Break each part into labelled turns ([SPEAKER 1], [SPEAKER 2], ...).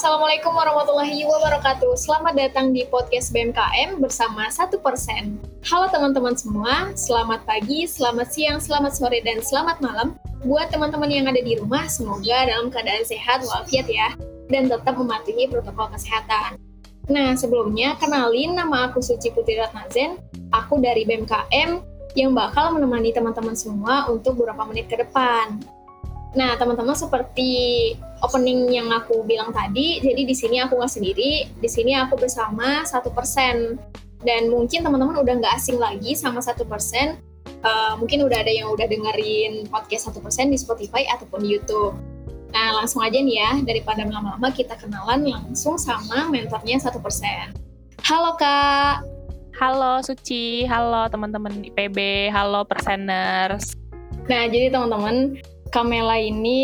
[SPEAKER 1] Assalamualaikum warahmatullahi wabarakatuh. Selamat datang di podcast BMKM bersama satu persen. Halo teman-teman semua, selamat pagi, selamat siang, selamat sore, dan selamat malam. Buat teman-teman yang ada di rumah, semoga dalam keadaan sehat walafiat ya, dan tetap mematuhi protokol kesehatan. Nah, sebelumnya kenalin nama aku Suci Putri Ratnazen, aku dari BMKM yang bakal menemani teman-teman semua untuk beberapa menit ke depan. Nah, teman-teman seperti opening yang aku bilang tadi, jadi di sini aku nggak sendiri, di sini aku bersama satu persen. Dan mungkin teman-teman udah nggak asing lagi sama satu persen. Uh, mungkin udah ada yang udah dengerin podcast satu persen di Spotify ataupun di YouTube. Nah, langsung aja nih ya, daripada lama-lama kita kenalan langsung sama mentornya satu persen. Halo Kak.
[SPEAKER 2] Halo Suci, halo teman-teman IPB, halo perseners.
[SPEAKER 1] Nah, jadi teman-teman, Kamela ini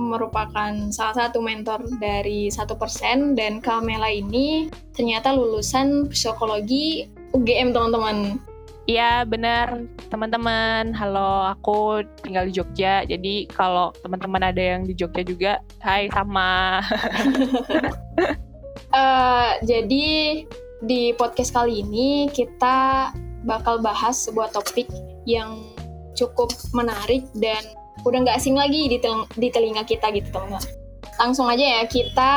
[SPEAKER 1] merupakan salah satu mentor dari satu persen dan Kamela ini ternyata lulusan psikologi UGM teman-teman.
[SPEAKER 2] Iya benar teman-teman. Halo, aku tinggal di Jogja. Jadi kalau teman-teman ada yang di Jogja juga, hai sama.
[SPEAKER 1] uh, jadi di podcast kali ini kita bakal bahas sebuah topik yang cukup menarik dan udah nggak asing lagi di, tel di telinga kita gitu teman-teman. Langsung aja ya kita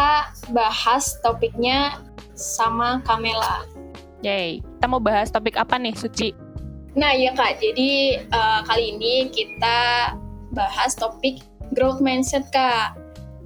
[SPEAKER 1] bahas topiknya sama Kamela.
[SPEAKER 2] Yay, kita mau bahas topik apa nih Suci?
[SPEAKER 1] Nah iya kak, jadi uh, kali ini kita bahas topik growth mindset kak.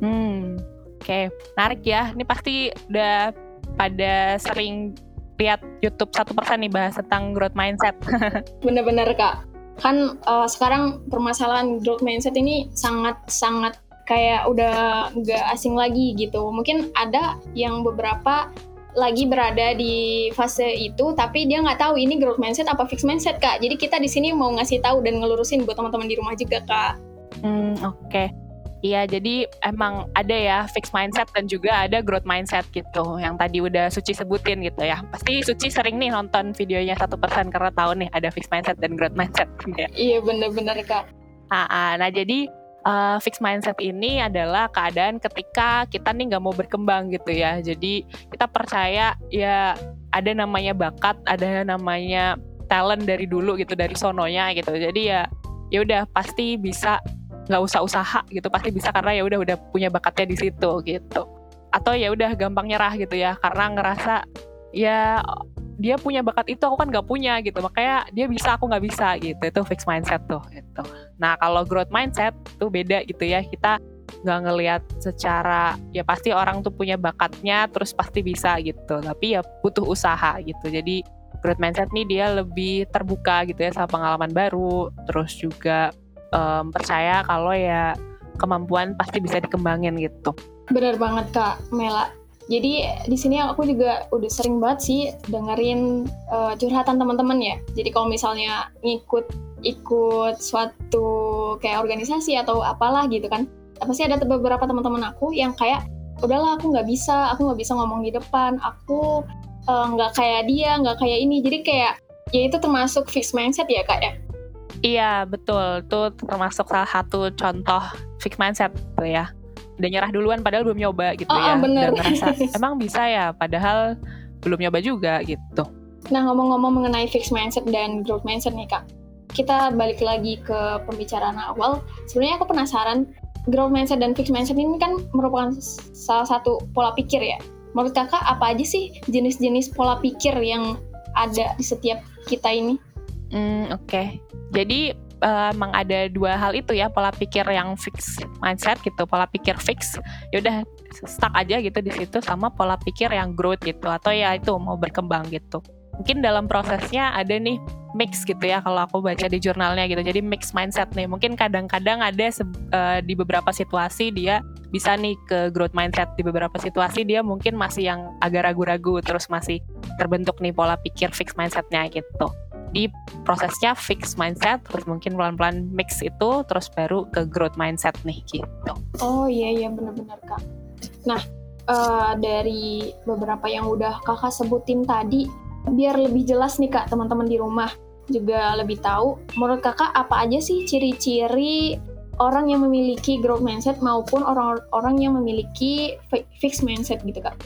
[SPEAKER 2] Hmm, oke, okay. menarik ya. Ini pasti udah pada sering lihat YouTube satu persen nih bahas tentang growth mindset.
[SPEAKER 1] Bener-bener kak kan uh, sekarang permasalahan growth mindset ini sangat sangat kayak udah nggak asing lagi gitu. Mungkin ada yang beberapa lagi berada di fase itu, tapi dia nggak tahu ini growth mindset apa fixed mindset kak. Jadi kita di sini mau ngasih tahu dan ngelurusin buat teman-teman di rumah juga kak.
[SPEAKER 2] Hmm oke. Okay. Iya, jadi emang ada ya fixed mindset dan juga ada growth mindset gitu. Yang tadi udah Suci sebutin gitu ya. Pasti Suci sering nih nonton videonya satu persen karena tahu nih ada fixed mindset dan growth mindset.
[SPEAKER 1] Ya. Iya bener-bener kak.
[SPEAKER 2] Nah, nah jadi uh, fixed mindset ini adalah keadaan ketika kita nih nggak mau berkembang gitu ya. Jadi kita percaya ya ada namanya bakat, ada namanya talent dari dulu gitu dari sononya gitu. Jadi ya ya udah pasti bisa nggak usah usaha gitu pasti bisa karena ya udah udah punya bakatnya di situ gitu. Atau ya udah gampang nyerah gitu ya karena ngerasa ya dia punya bakat itu aku kan nggak punya gitu makanya dia bisa aku nggak bisa gitu. Itu fix mindset tuh gitu. Nah kalau growth mindset tuh beda gitu ya kita nggak ngelihat secara ya pasti orang tuh punya bakatnya terus pasti bisa gitu tapi ya butuh usaha gitu. Jadi growth mindset nih dia lebih terbuka gitu ya sama pengalaman baru terus juga um, percaya kalau ya kemampuan pasti bisa dikembangin gitu.
[SPEAKER 1] Benar banget Kak Mela. Jadi di sini aku juga udah sering banget sih dengerin uh, curhatan teman-teman ya. Jadi kalau misalnya ngikut ikut suatu kayak organisasi atau apalah gitu kan, pasti ada beberapa teman-teman aku yang kayak udahlah aku nggak bisa, aku nggak bisa ngomong di depan, aku eh, nggak uh, kayak dia, nggak kayak ini. Jadi kayak ya itu termasuk fixed mindset ya kak ya
[SPEAKER 2] Iya betul, itu termasuk salah satu contoh fixed mindset tuh ya. Udah nyerah duluan padahal belum nyoba gitu
[SPEAKER 1] oh,
[SPEAKER 2] ya.
[SPEAKER 1] Bener.
[SPEAKER 2] Dan ngerasa emang bisa ya, padahal belum nyoba juga gitu.
[SPEAKER 1] Nah ngomong-ngomong mengenai fixed mindset dan growth mindset nih kak, kita balik lagi ke pembicaraan awal. Sebenarnya aku penasaran, growth mindset dan fixed mindset ini kan merupakan salah satu pola pikir ya. Menurut kakak apa aja sih jenis-jenis pola pikir yang ada di setiap kita ini?
[SPEAKER 2] Hmm, oke. Okay. Jadi uh, emang ada dua hal itu ya pola pikir yang fix mindset gitu pola pikir fix ya udah stuck aja gitu di situ sama pola pikir yang growth gitu atau ya itu mau berkembang gitu mungkin dalam prosesnya ada nih mix gitu ya kalau aku baca di jurnalnya gitu jadi mix mindset nih mungkin kadang-kadang ada uh, di beberapa situasi dia bisa nih ke growth mindset di beberapa situasi dia mungkin masih yang agak ragu-ragu terus masih terbentuk nih pola pikir fix mindsetnya gitu di prosesnya fix mindset terus mungkin pelan-pelan mix itu terus baru ke growth mindset nih gitu.
[SPEAKER 1] Oh iya iya benar-benar kak. Nah uh, dari beberapa yang udah kakak sebutin tadi biar lebih jelas nih kak teman-teman di rumah juga lebih tahu menurut kakak apa aja sih ciri-ciri orang yang memiliki growth mindset maupun orang-orang yang memiliki fixed mindset gitu kak?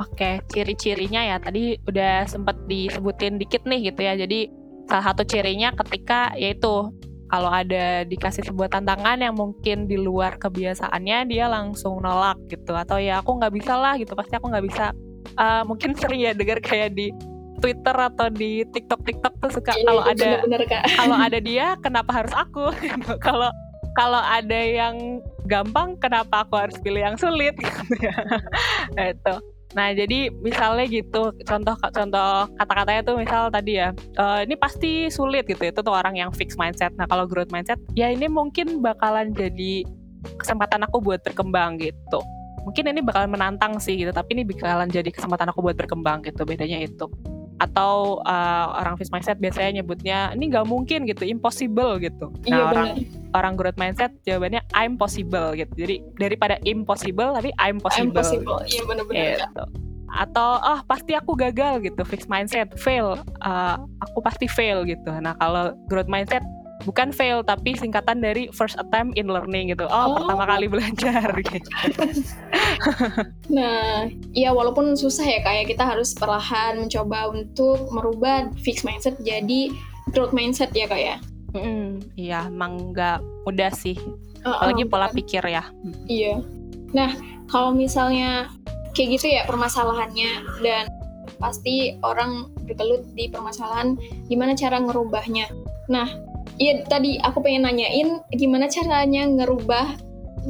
[SPEAKER 2] Oke, ciri-cirinya ya tadi udah sempat disebutin dikit nih gitu ya. Jadi salah satu cirinya ketika yaitu kalau ada dikasih sebuah tantangan yang mungkin di luar kebiasaannya dia langsung nolak gitu. Atau ya aku nggak bisa lah gitu. Pasti aku nggak bisa. Uh, mungkin sering ya dengar kayak di Twitter atau di TikTok. TikTok tuh suka iya, kalau ada kalau ada dia kenapa harus aku? Kalau kalau ada yang gampang kenapa aku harus pilih yang sulit? Gitu ya. Itu nah jadi misalnya gitu contoh contoh kata-katanya tuh misal tadi ya e, ini pasti sulit gitu itu tuh orang yang fix mindset. Nah kalau growth mindset ya ini mungkin bakalan jadi kesempatan aku buat berkembang gitu. Mungkin ini bakalan menantang sih gitu tapi ini bakalan jadi kesempatan aku buat berkembang gitu bedanya itu. Atau uh, orang fixed mindset biasanya nyebutnya ini nggak mungkin gitu impossible gitu.
[SPEAKER 1] Nah iya,
[SPEAKER 2] orang bener. Orang growth mindset jawabannya I'm possible gitu jadi daripada impossible tapi I'm possible, I'm
[SPEAKER 1] possible. iya benar-benar gitu.
[SPEAKER 2] atau oh pasti aku gagal gitu fixed mindset fail uh, aku pasti fail gitu nah kalau growth mindset bukan fail tapi singkatan dari first attempt in learning gitu. Oh, oh. pertama kali belajar gitu.
[SPEAKER 1] nah, ya walaupun susah ya kayak kita harus perlahan mencoba untuk merubah fixed mindset jadi growth mindset ya kayak. Ya?
[SPEAKER 2] Mm, iya, emang nggak mudah sih. Uh, Apalagi pola kan? pikir ya.
[SPEAKER 1] Iya. Nah, kalau misalnya kayak gitu ya permasalahannya dan pasti orang berkelut di permasalahan gimana cara ngerubahnya. Nah, Iya tadi aku pengen nanyain gimana caranya ngerubah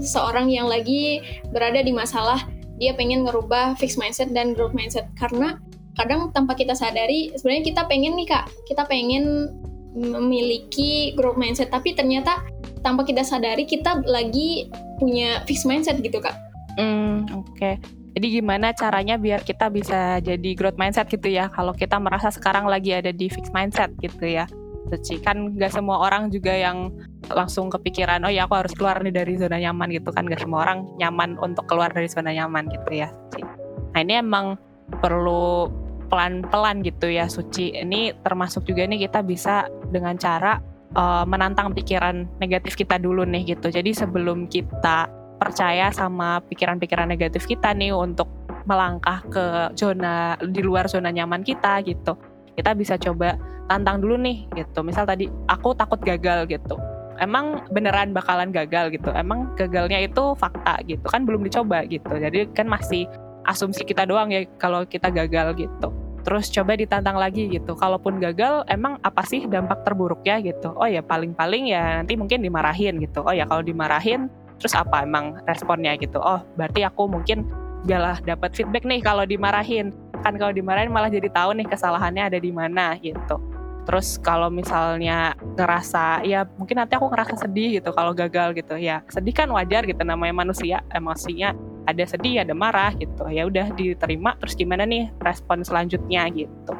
[SPEAKER 1] seorang yang lagi berada di masalah dia pengen ngerubah fixed mindset dan growth mindset karena kadang tanpa kita sadari sebenarnya kita pengen nih kak kita pengen memiliki growth mindset tapi ternyata tanpa kita sadari kita lagi punya fixed mindset gitu kak.
[SPEAKER 2] Hmm oke. Okay. Jadi gimana caranya biar kita bisa jadi growth mindset gitu ya kalau kita merasa sekarang lagi ada di fixed mindset gitu ya suci kan nggak semua orang juga yang langsung kepikiran oh ya aku harus keluar nih dari zona nyaman gitu kan nggak semua orang nyaman untuk keluar dari zona nyaman gitu ya suci nah ini emang perlu pelan-pelan gitu ya suci. Ini termasuk juga nih kita bisa dengan cara uh, menantang pikiran negatif kita dulu nih gitu. Jadi sebelum kita percaya sama pikiran-pikiran negatif kita nih untuk melangkah ke zona di luar zona nyaman kita gitu kita bisa coba tantang dulu nih gitu. Misal tadi aku takut gagal gitu. Emang beneran bakalan gagal gitu? Emang gagalnya itu fakta gitu? Kan belum dicoba gitu. Jadi kan masih asumsi kita doang ya kalau kita gagal gitu terus coba ditantang lagi gitu. Kalaupun gagal emang apa sih dampak terburuknya gitu? Oh ya paling-paling ya nanti mungkin dimarahin gitu. Oh ya kalau dimarahin terus apa emang responnya gitu? Oh berarti aku mungkin galah dapat feedback nih kalau dimarahin. Kan kalau dimarahin malah jadi tahu nih kesalahannya ada di mana gitu. Terus kalau misalnya ngerasa ya mungkin nanti aku ngerasa sedih gitu kalau gagal gitu. Ya sedih kan wajar gitu namanya manusia emosinya ada sedih ada marah gitu. Ya udah diterima terus gimana nih respon selanjutnya gitu.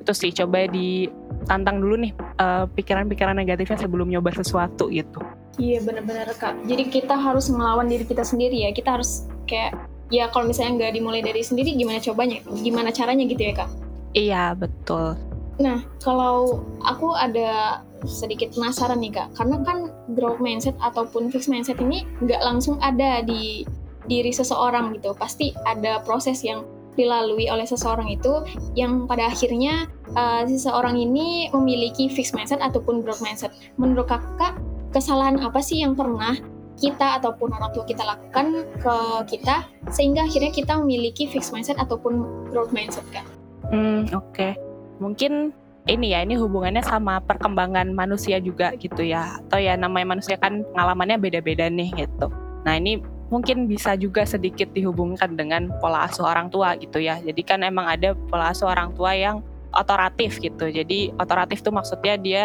[SPEAKER 2] Itu sih coba ditantang dulu nih pikiran eh, pikiran-pikiran negatifnya sebelum nyoba sesuatu gitu.
[SPEAKER 1] Iya benar-benar kak. Jadi kita harus melawan diri kita sendiri ya. Kita harus kayak ya kalau misalnya nggak dimulai dari sendiri gimana cobanya? Gimana caranya gitu ya kak?
[SPEAKER 2] Iya betul.
[SPEAKER 1] Nah kalau aku ada sedikit penasaran nih kak. Karena kan growth mindset ataupun fixed mindset ini nggak langsung ada di diri seseorang gitu pasti ada proses yang dilalui oleh seseorang itu yang pada akhirnya uh, seseorang ini memiliki fixed mindset ataupun growth mindset menurut kakak kesalahan apa sih yang pernah kita ataupun orang tua kita lakukan ke kita sehingga akhirnya kita memiliki fixed mindset ataupun growth mindset kan.
[SPEAKER 2] Hmm, oke. Okay. Mungkin ini ya, ini hubungannya sama perkembangan manusia juga gitu ya. Atau ya namanya manusia kan pengalamannya beda-beda nih gitu. Nah, ini mungkin bisa juga sedikit dihubungkan dengan pola asuh orang tua gitu ya. Jadi kan emang ada pola asuh orang tua yang otoratif gitu. Jadi otoratif tuh maksudnya dia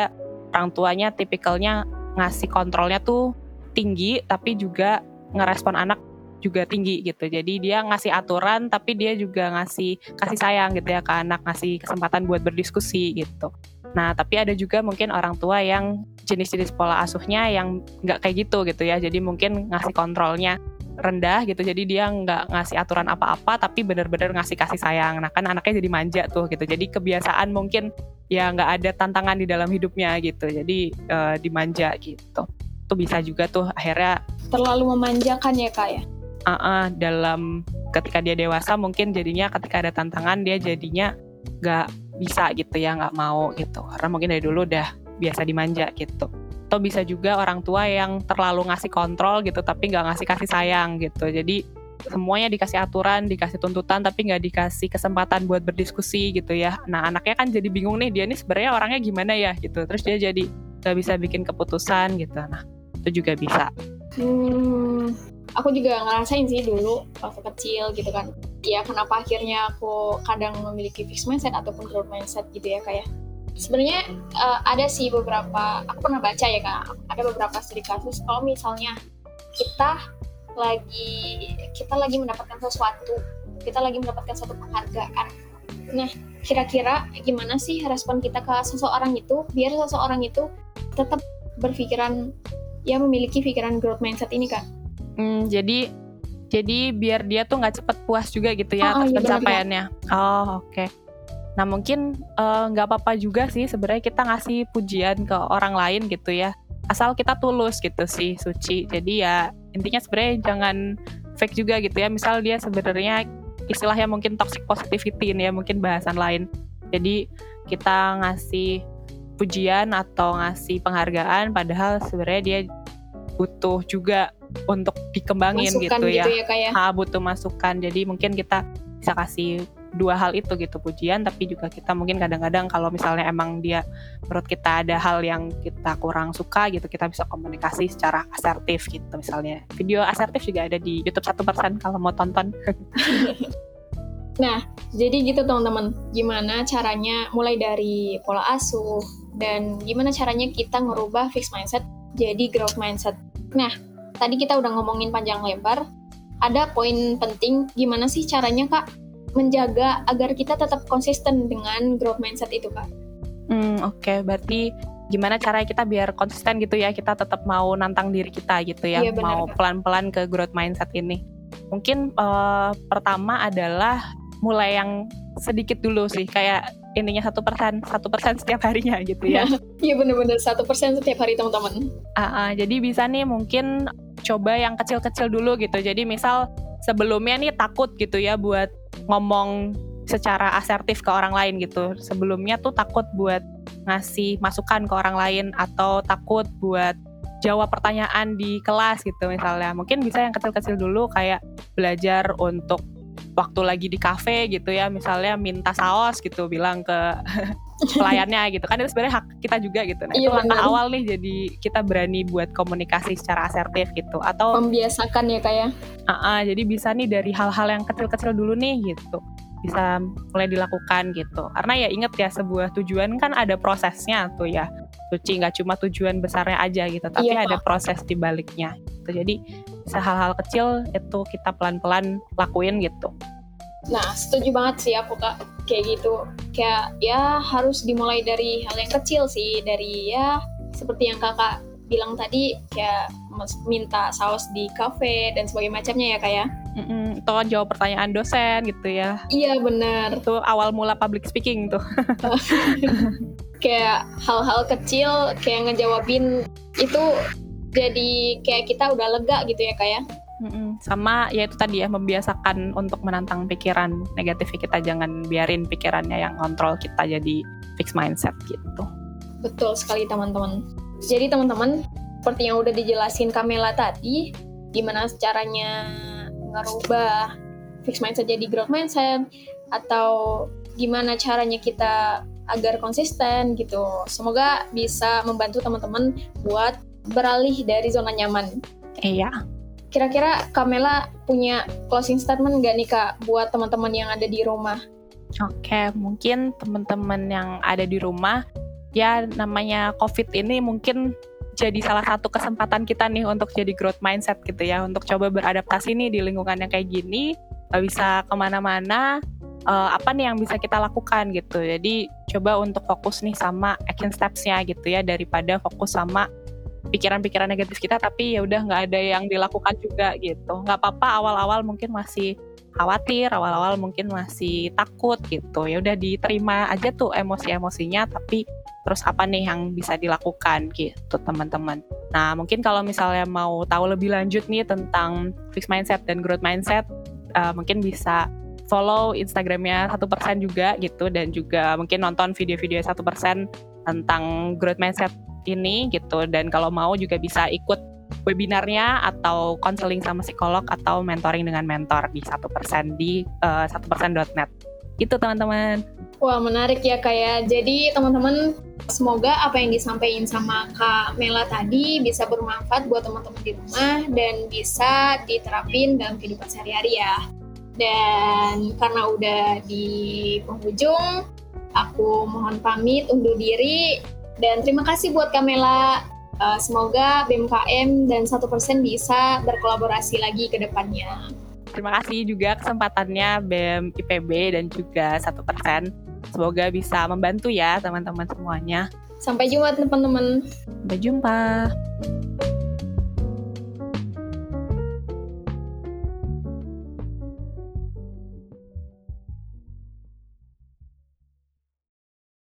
[SPEAKER 2] orang tuanya tipikalnya ngasih kontrolnya tuh tinggi tapi juga ngerespon anak juga tinggi gitu. Jadi dia ngasih aturan tapi dia juga ngasih kasih sayang gitu ya ke anak, ngasih kesempatan buat berdiskusi gitu. Nah, tapi ada juga mungkin orang tua yang jenis-jenis pola asuhnya yang nggak kayak gitu gitu ya. Jadi mungkin ngasih kontrolnya rendah gitu. Jadi dia nggak ngasih aturan apa-apa, tapi benar-benar ngasih kasih sayang. Nah, kan anaknya jadi manja tuh gitu. Jadi kebiasaan mungkin ya nggak ada tantangan di dalam hidupnya gitu. Jadi uh, dimanja gitu. Itu bisa juga tuh akhirnya
[SPEAKER 1] terlalu memanjakan ya kak ya.
[SPEAKER 2] Uh -uh, dalam ketika dia dewasa mungkin jadinya ketika ada tantangan dia jadinya nggak bisa gitu ya nggak mau gitu karena mungkin dari dulu udah biasa dimanja gitu atau bisa juga orang tua yang terlalu ngasih kontrol gitu tapi nggak ngasih kasih sayang gitu jadi semuanya dikasih aturan, dikasih tuntutan, tapi nggak dikasih kesempatan buat berdiskusi gitu ya. Nah anaknya kan jadi bingung nih, dia nih sebenarnya orangnya gimana ya gitu. Terus dia jadi nggak bisa bikin keputusan gitu. Nah itu juga bisa.
[SPEAKER 1] Hmm, aku juga ngerasain sih dulu waktu kecil gitu kan. Ya kenapa akhirnya aku kadang memiliki fixed mindset ataupun growth mindset gitu ya kayak sebenarnya uh, ada sih beberapa aku pernah baca ya kak ada beberapa studi kasus kalau misalnya kita lagi kita lagi mendapatkan sesuatu kita lagi mendapatkan suatu penghargaan. Nah kira-kira gimana sih respon kita ke seseorang itu biar seseorang itu tetap berpikiran ya memiliki pikiran growth mindset ini kan
[SPEAKER 2] hmm, jadi jadi biar dia tuh nggak cepet puas juga gitu ya oh, atas iya, pencapaiannya. Oh oke. Okay. Nah mungkin eh, nggak uh, apa-apa juga sih sebenarnya kita ngasih pujian ke orang lain gitu ya. Asal kita tulus gitu sih suci. Jadi ya intinya sebenarnya jangan fake juga gitu ya. Misal dia sebenarnya istilahnya mungkin toxic positivity ini ya mungkin bahasan lain. Jadi kita ngasih pujian atau ngasih penghargaan padahal sebenarnya dia butuh juga untuk dikembangin masukan gitu ya. Gitu ya, kayak. Ha, butuh masukan. Jadi mungkin kita bisa kasih dua hal itu gitu pujian tapi juga kita mungkin kadang-kadang kalau misalnya emang dia menurut kita ada hal yang kita kurang suka gitu kita bisa komunikasi secara asertif gitu misalnya video asertif juga ada di YouTube satu persen kalau mau tonton
[SPEAKER 1] nah jadi gitu teman-teman gimana caranya mulai dari pola asuh dan gimana caranya kita ngerubah fixed mindset jadi growth mindset nah tadi kita udah ngomongin panjang lebar, ada poin penting gimana sih caranya Kak menjaga agar kita tetap konsisten dengan growth mindset itu Kak?
[SPEAKER 2] Hmm, oke, okay. berarti gimana caranya kita biar konsisten gitu ya, kita tetap mau nantang diri kita gitu ya, iya, benar, mau pelan-pelan ke growth mindset ini. Mungkin uh, pertama adalah mulai yang sedikit dulu sih, kayak intinya satu persen satu persen setiap harinya gitu ya
[SPEAKER 1] iya bener-bener satu persen setiap hari teman-teman
[SPEAKER 2] uh, uh, jadi bisa nih mungkin coba yang kecil-kecil dulu gitu. Jadi misal sebelumnya nih takut gitu ya buat ngomong secara asertif ke orang lain gitu. Sebelumnya tuh takut buat ngasih masukan ke orang lain atau takut buat jawab pertanyaan di kelas gitu misalnya. Mungkin bisa yang kecil-kecil dulu kayak belajar untuk waktu lagi di cafe gitu ya misalnya minta saus gitu bilang ke pelayannya gitu. Kan itu sebenarnya hak kita juga gitu. Nah, iya, itu langkah awal nih jadi kita berani buat komunikasi secara asertif gitu. Atau
[SPEAKER 1] membiasakan ya kayak
[SPEAKER 2] uh -uh, jadi bisa nih dari hal-hal yang kecil-kecil dulu nih gitu. Bisa mulai dilakukan gitu. Karena ya inget ya sebuah tujuan kan ada prosesnya tuh ya suci nggak cuma tujuan besarnya aja gitu tapi iya, ada proses di baliknya gitu jadi hal-hal kecil itu kita pelan-pelan lakuin gitu
[SPEAKER 1] Nah, setuju banget sih aku kak kayak gitu. Kayak ya harus dimulai dari hal yang kecil sih, dari ya seperti yang kakak bilang tadi kayak minta saus di cafe dan sebagainya macamnya ya kayak.
[SPEAKER 2] Mm -mm, atau jawab pertanyaan dosen gitu ya.
[SPEAKER 1] Iya benar.
[SPEAKER 2] Itu awal mula public speaking tuh.
[SPEAKER 1] kayak hal-hal kecil kayak ngejawabin itu jadi kayak kita udah lega gitu ya kayak.
[SPEAKER 2] Mm-mm. Sama ya itu tadi ya membiasakan untuk menantang pikiran negatif kita jangan biarin pikirannya yang kontrol kita jadi fixed mindset gitu.
[SPEAKER 1] Betul sekali teman-teman. Jadi teman-teman seperti yang udah dijelasin Kamela tadi, gimana caranya ngerubah fixed mindset jadi growth mindset atau gimana caranya kita agar konsisten gitu. Semoga bisa membantu teman-teman buat beralih dari zona nyaman.
[SPEAKER 2] Iya.
[SPEAKER 1] Kira-kira Kamela punya closing statement nggak nih Kak buat teman-teman yang ada di rumah?
[SPEAKER 2] Oke, mungkin teman-teman yang ada di rumah, ya namanya COVID ini mungkin jadi salah satu kesempatan kita nih untuk jadi growth mindset gitu ya, untuk coba beradaptasi nih di lingkungan yang kayak gini, bisa ke mana-mana, uh, apa nih yang bisa kita lakukan gitu. Jadi coba untuk fokus nih sama action steps-nya gitu ya, daripada fokus sama pikiran-pikiran negatif kita tapi ya udah nggak ada yang dilakukan juga gitu. Nggak apa-apa awal-awal mungkin masih khawatir awal-awal mungkin masih takut gitu. Ya udah diterima aja tuh emosi-emosinya tapi terus apa nih yang bisa dilakukan gitu teman-teman. Nah mungkin kalau misalnya mau tahu lebih lanjut nih tentang fixed mindset dan growth mindset uh, mungkin bisa follow Instagramnya satu persen juga gitu dan juga mungkin nonton video-video satu persen tentang growth mindset ini gitu dan kalau mau juga bisa ikut webinarnya atau konseling sama psikolog atau mentoring dengan mentor di satu persen di eh, satu persen persen.net gitu teman-teman
[SPEAKER 1] Wah menarik ya kayak ya. jadi teman-teman semoga apa yang disampaikan sama Kak Mela tadi bisa bermanfaat buat teman-teman di rumah dan bisa diterapin dalam kehidupan sehari-hari ya. Dan karena udah di penghujung, aku mohon pamit undur diri dan terima kasih buat Kamela. Uh, semoga BMKM dan satu persen bisa berkolaborasi lagi ke depannya.
[SPEAKER 2] Terima kasih juga kesempatannya BEM IPB dan juga satu persen. Semoga bisa membantu ya teman-teman semuanya.
[SPEAKER 1] Sampai jumpa teman-teman.
[SPEAKER 2] Sampai jumpa.